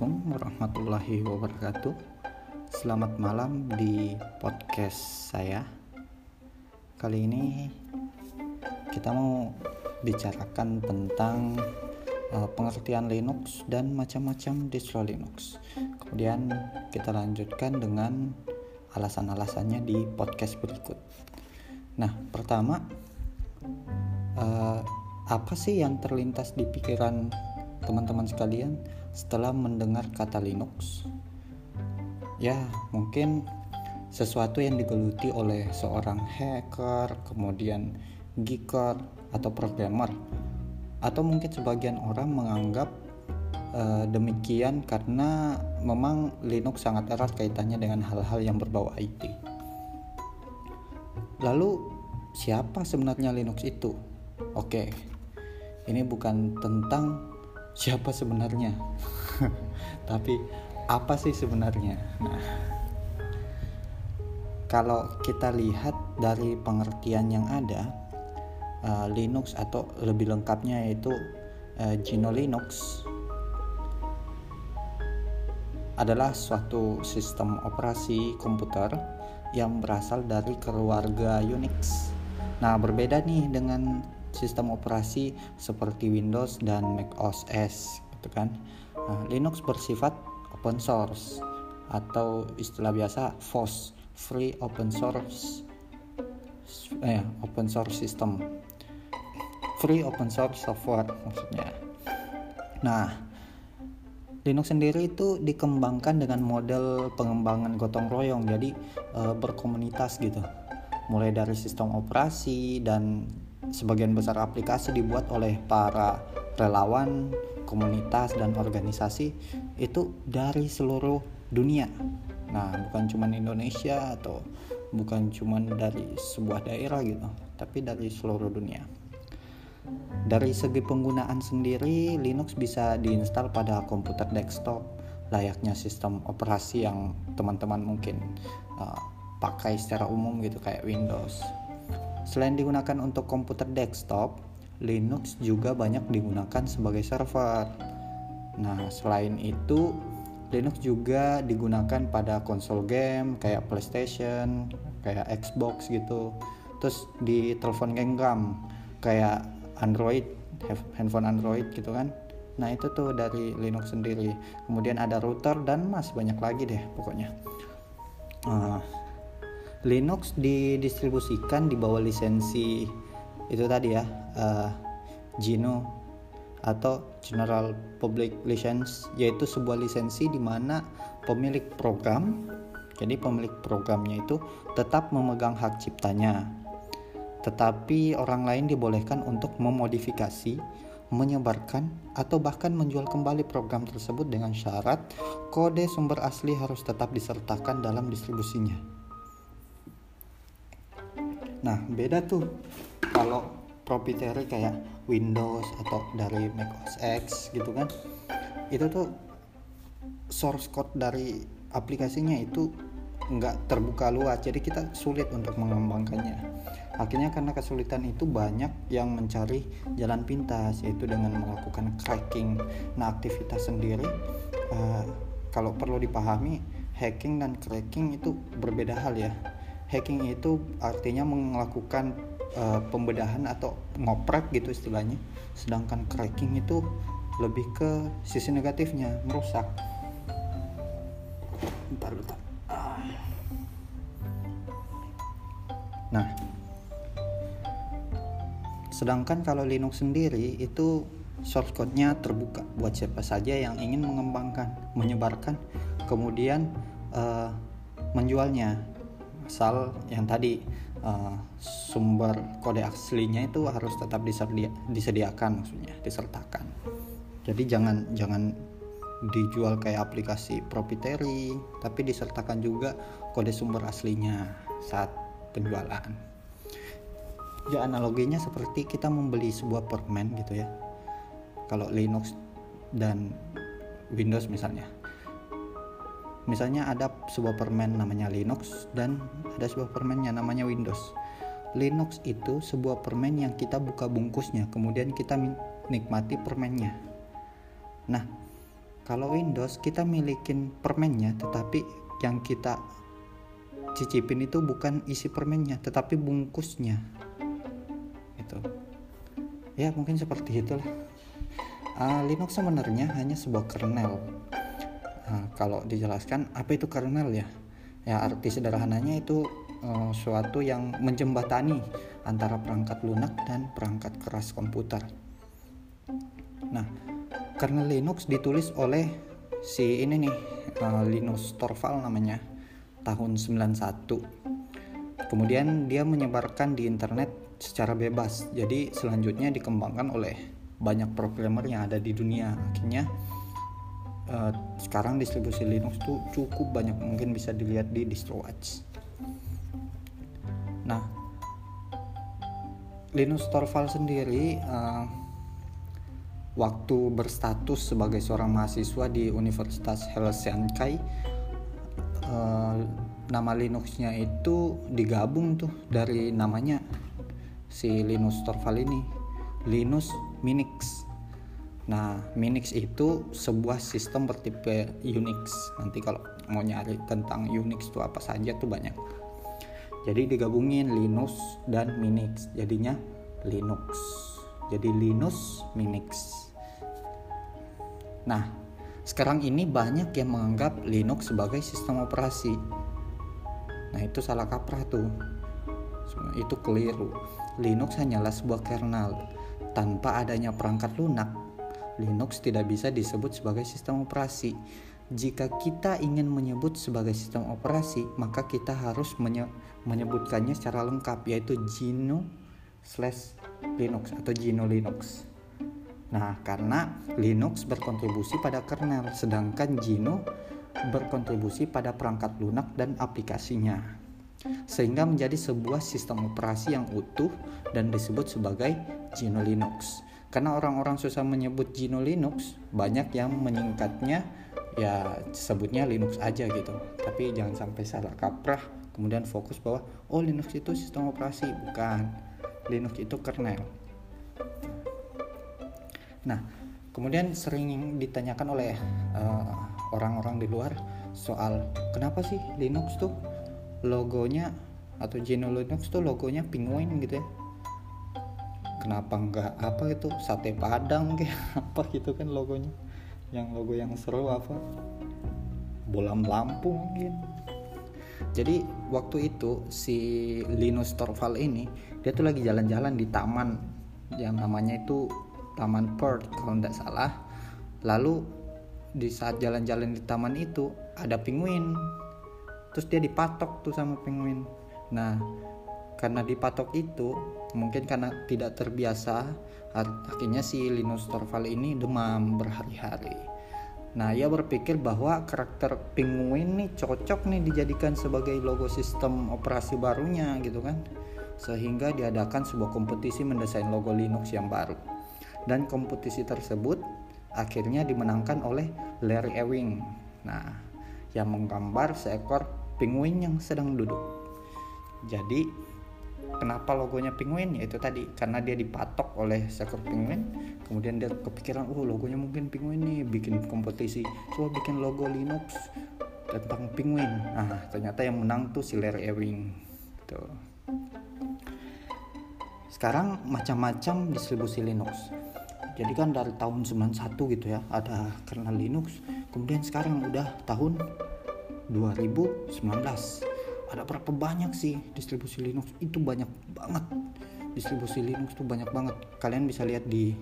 Assalamualaikum warahmatullahi wabarakatuh. Selamat malam di podcast saya. Kali ini kita mau bicarakan tentang uh, pengertian Linux dan macam-macam distro Linux. Kemudian kita lanjutkan dengan alasan-alasannya di podcast berikut. Nah, pertama uh, apa sih yang terlintas di pikiran teman-teman sekalian setelah mendengar kata Linux? Ya, mungkin sesuatu yang digeluti oleh seorang hacker, kemudian geeker atau programmer. Atau mungkin sebagian orang menganggap uh, demikian karena memang Linux sangat erat kaitannya dengan hal-hal yang berbau IT. Lalu siapa sebenarnya Linux itu? Oke. Ini bukan tentang siapa sebenarnya tapi apa sih sebenarnya nah kalau kita lihat dari pengertian yang ada uh, Linux atau lebih lengkapnya yaitu uh, GNU Linux adalah suatu sistem operasi komputer yang berasal dari keluarga Unix. Nah, berbeda nih dengan sistem operasi seperti Windows dan Mac OS gitu kan. Nah, Linux bersifat open source atau istilah biasa FOSS, Free Open Source eh open source system. Free open source software maksudnya. Nah, Linux sendiri itu dikembangkan dengan model pengembangan gotong royong, jadi e, berkomunitas gitu. Mulai dari sistem operasi dan sebagian besar aplikasi dibuat oleh para relawan, komunitas dan organisasi itu dari seluruh dunia. Nah, bukan cuma Indonesia atau bukan cuma dari sebuah daerah gitu, tapi dari seluruh dunia. Dari segi penggunaan sendiri, Linux bisa diinstal pada komputer desktop layaknya sistem operasi yang teman-teman mungkin uh, pakai secara umum gitu kayak Windows. Selain digunakan untuk komputer desktop, Linux juga banyak digunakan sebagai server. Nah, selain itu, Linux juga digunakan pada konsol game kayak PlayStation, kayak Xbox gitu. Terus di telepon genggam kayak Android, handphone Android gitu kan. Nah, itu tuh dari Linux sendiri. Kemudian ada router dan masih banyak lagi deh pokoknya. Uh, Linux didistribusikan di bawah lisensi itu tadi ya uh, GNU atau General Public License yaitu sebuah lisensi di mana pemilik program jadi pemilik programnya itu tetap memegang hak ciptanya tetapi orang lain dibolehkan untuk memodifikasi menyebarkan atau bahkan menjual kembali program tersebut dengan syarat kode sumber asli harus tetap disertakan dalam distribusinya. Nah, beda tuh. Kalau proprietary kayak Windows atau dari Mac OS X gitu kan. Itu tuh source code dari aplikasinya itu nggak terbuka luas. Jadi kita sulit untuk mengembangkannya. Akhirnya karena kesulitan itu banyak yang mencari jalan pintas yaitu dengan melakukan cracking. Nah aktivitas sendiri uh, kalau perlu dipahami hacking dan cracking itu berbeda hal ya hacking itu artinya melakukan uh, pembedahan atau ngoprek gitu istilahnya. Sedangkan cracking itu lebih ke sisi negatifnya merusak. Bentar bentar. Nah sedangkan kalau Linux sendiri itu source code-nya terbuka buat siapa saja yang ingin mengembangkan menyebarkan kemudian uh, menjualnya asal yang tadi uh, sumber kode aslinya itu harus tetap disedia, disediakan maksudnya disertakan. Jadi jangan jangan dijual kayak aplikasi proprietary tapi disertakan juga kode sumber aslinya saat penjualan. Ya analoginya seperti kita membeli sebuah permen gitu ya. Kalau Linux dan Windows misalnya misalnya ada sebuah permen namanya Linux dan ada sebuah permen yang namanya Windows. Linux itu sebuah permen yang kita buka bungkusnya kemudian kita nikmati permennya. Nah kalau Windows kita milikin permennya tetapi yang kita cicipin itu bukan isi permennya tetapi bungkusnya. Itu ya mungkin seperti itulah. Uh, Linux sebenarnya hanya sebuah kernel kalau dijelaskan apa itu kernel ya? Ya arti sederhananya itu uh, suatu yang menjembatani antara perangkat lunak dan perangkat keras komputer. Nah kernel Linux ditulis oleh si ini nih uh, Linus Torvald namanya tahun 91 kemudian dia menyebarkan di internet secara bebas. Jadi selanjutnya dikembangkan oleh banyak programmer yang ada di dunia. Akhirnya uh, sekarang distribusi Linux tuh cukup banyak mungkin bisa dilihat di DistroWatch nah Linus Torvald sendiri uh, waktu berstatus sebagai seorang mahasiswa di Universitas Helsinki uh, nama Linuxnya itu digabung tuh dari namanya si Linus Torvald ini Linus Minix nah Minix itu sebuah sistem bertipe Unix nanti kalau mau nyari tentang Unix itu apa saja tuh banyak jadi digabungin Linux dan Minix jadinya Linux jadi Linux Minix Nah, sekarang ini banyak yang menganggap Linux sebagai sistem operasi. Nah, itu salah kaprah tuh. Itu keliru. Linux hanyalah sebuah kernel. Tanpa adanya perangkat lunak, Linux tidak bisa disebut sebagai sistem operasi. Jika kita ingin menyebut sebagai sistem operasi, maka kita harus menye menyebutkannya secara lengkap yaitu GNU slash Linux atau GNU Linux. Nah, karena Linux berkontribusi pada kernel, sedangkan GNU berkontribusi pada perangkat lunak dan aplikasinya. Sehingga menjadi sebuah sistem operasi yang utuh dan disebut sebagai GNU Linux. Karena orang-orang susah menyebut GNU Linux, banyak yang menyingkatnya ya sebutnya Linux aja gitu. Tapi jangan sampai salah kaprah kemudian fokus bahwa oh Linux itu sistem operasi, bukan. Linux itu kernel. Nah, kemudian sering ditanyakan oleh eh, orang-orang di luar soal kenapa sih Linux tuh logonya atau GNU Linux tuh logonya penguin gitu ya kenapa enggak apa itu sate padang kayak apa gitu kan logonya. Yang logo yang seru apa? Bolam lampu mungkin. Jadi waktu itu si Linus Torvald ini dia tuh lagi jalan-jalan di taman. Yang namanya itu Taman Perth kalau tidak salah. Lalu di saat jalan-jalan di taman itu ada penguin. Terus dia dipatok tuh sama penguin. Nah karena dipatok itu mungkin karena tidak terbiasa akhirnya si Linus Torvald ini demam berhari-hari nah ia berpikir bahwa karakter penguin nih cocok nih dijadikan sebagai logo sistem operasi barunya gitu kan sehingga diadakan sebuah kompetisi mendesain logo Linux yang baru dan kompetisi tersebut akhirnya dimenangkan oleh Larry Ewing. Nah, yang menggambar seekor penguin yang sedang duduk. Jadi, kenapa logonya penguin? Yaitu tadi karena dia dipatok oleh seekor penguin, kemudian dia kepikiran, "Oh, logonya mungkin penguin nih, bikin kompetisi. Coba bikin logo Linux tentang penguin." Nah, ternyata yang menang tuh si Larry Ewing. Tuh. Sekarang macam-macam distribusi Linux jadi kan dari tahun 91 gitu ya ada kernel Linux kemudian sekarang udah tahun 2019 ada berapa banyak sih distribusi Linux? Itu banyak banget. Distribusi Linux tuh banyak banget. Kalian bisa lihat di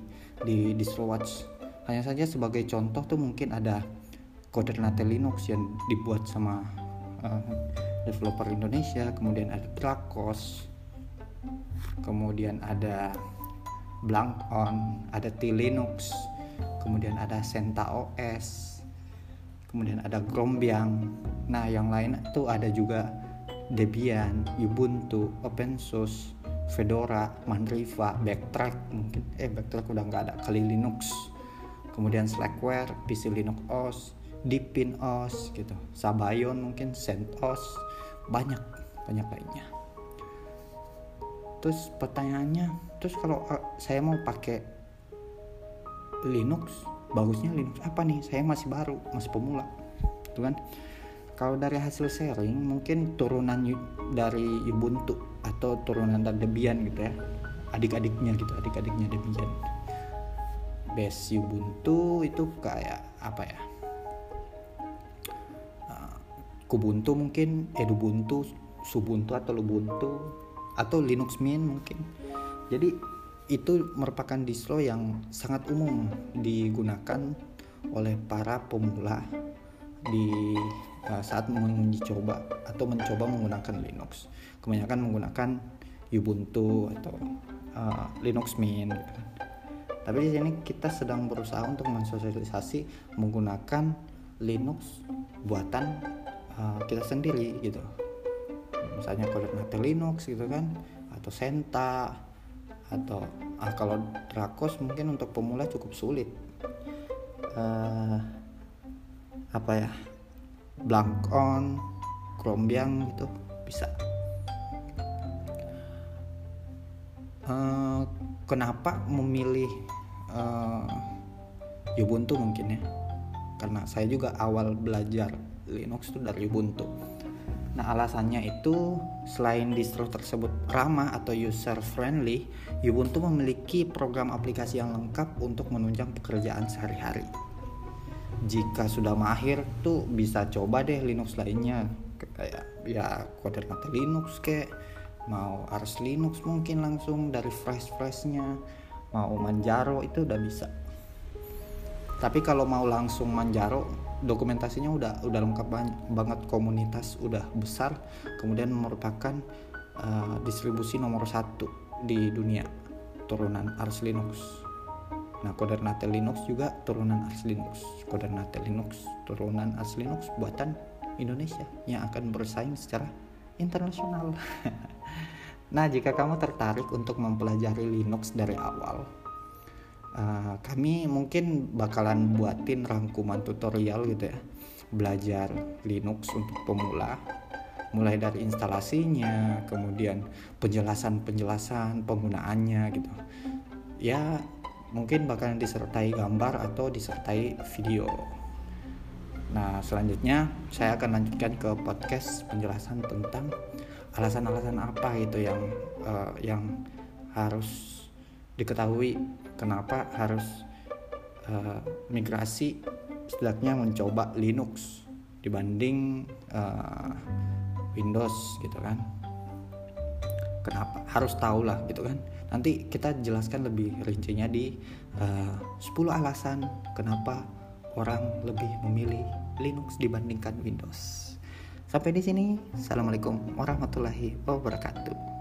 di DistroWatch hanya saja sebagai contoh tuh mungkin ada Kodernate Linux yang dibuat sama uh, developer Indonesia kemudian ada Dracos kemudian ada Blank On, ada T Linux, kemudian ada Senta OS, kemudian ada Grombiang. Nah, yang lain itu ada juga Debian, Ubuntu, OpenSUSE, Fedora, Mandriva, Backtrack mungkin. Eh Backtrack udah nggak ada. Kali Linux. Kemudian Slackware, PC Linux OS, Deepin OS gitu. Sabayon mungkin CentOS, banyak banyak lainnya. Terus pertanyaannya terus kalau uh, saya mau pakai Linux bagusnya Linux apa nih? Saya masih baru masih pemula. Itu kan kalau dari hasil sharing mungkin turunan dari Ubuntu atau turunan dari Debian gitu ya. Adik-adiknya gitu adik-adiknya Debian. Base Ubuntu itu kayak apa ya? Uh, Kubuntu mungkin Edubuntu Subuntu atau Lubuntu atau Linux Mint mungkin. Jadi itu merupakan distro yang sangat umum digunakan oleh para pemula di saat menguji coba atau mencoba menggunakan Linux. Kebanyakan menggunakan Ubuntu atau uh, Linux Mint. Gitu kan. Tapi di sini kita sedang berusaha untuk mensosialisasi menggunakan Linux buatan uh, kita sendiri gitu. Misalnya Mate Linux gitu kan atau Senta atau ah, kalau Drakos mungkin untuk pemula cukup sulit uh, apa ya blank on Chrombiang gitu bisa. Uh, kenapa memilih uh, Ubuntu mungkin ya? Karena saya juga awal belajar Linux itu dari Ubuntu. Nah, alasannya itu selain distro tersebut ramah atau user friendly, Ubuntu memiliki program aplikasi yang lengkap untuk menunjang pekerjaan sehari-hari. Jika sudah mahir tuh bisa coba deh Linux lainnya. Kayak ya Quadrant Linux kayak mau Ars Linux mungkin langsung dari fresh freshnya. Mau Manjaro itu udah bisa. Tapi kalau mau langsung Manjaro dokumentasinya udah udah lengkap banget komunitas udah besar. Kemudian merupakan uh, distribusi nomor satu di dunia turunan Ars Linux nah Kudernate Linux juga turunan Ars Linux. Kudernate Linux turunan Ars Linux buatan Indonesia yang akan bersaing secara internasional. Nah jika kamu tertarik untuk mempelajari Linux dari awal uh, kami mungkin bakalan buatin rangkuman tutorial gitu ya. Belajar Linux untuk pemula mulai dari instalasinya kemudian penjelasan-penjelasan penggunaannya gitu. Ya mungkin bakalan disertai gambar atau disertai video. Nah selanjutnya saya akan lanjutkan ke podcast penjelasan tentang alasan-alasan apa gitu yang uh, yang harus diketahui kenapa harus uh, migrasi setidaknya mencoba Linux dibanding uh, Windows gitu kan kenapa? Harus tahu lah gitu kan? Nanti kita jelaskan lebih rincinya di uh, 10 alasan kenapa orang lebih memilih Linux dibandingkan Windows. Sampai di sini assalamualaikum warahmatullahi wabarakatuh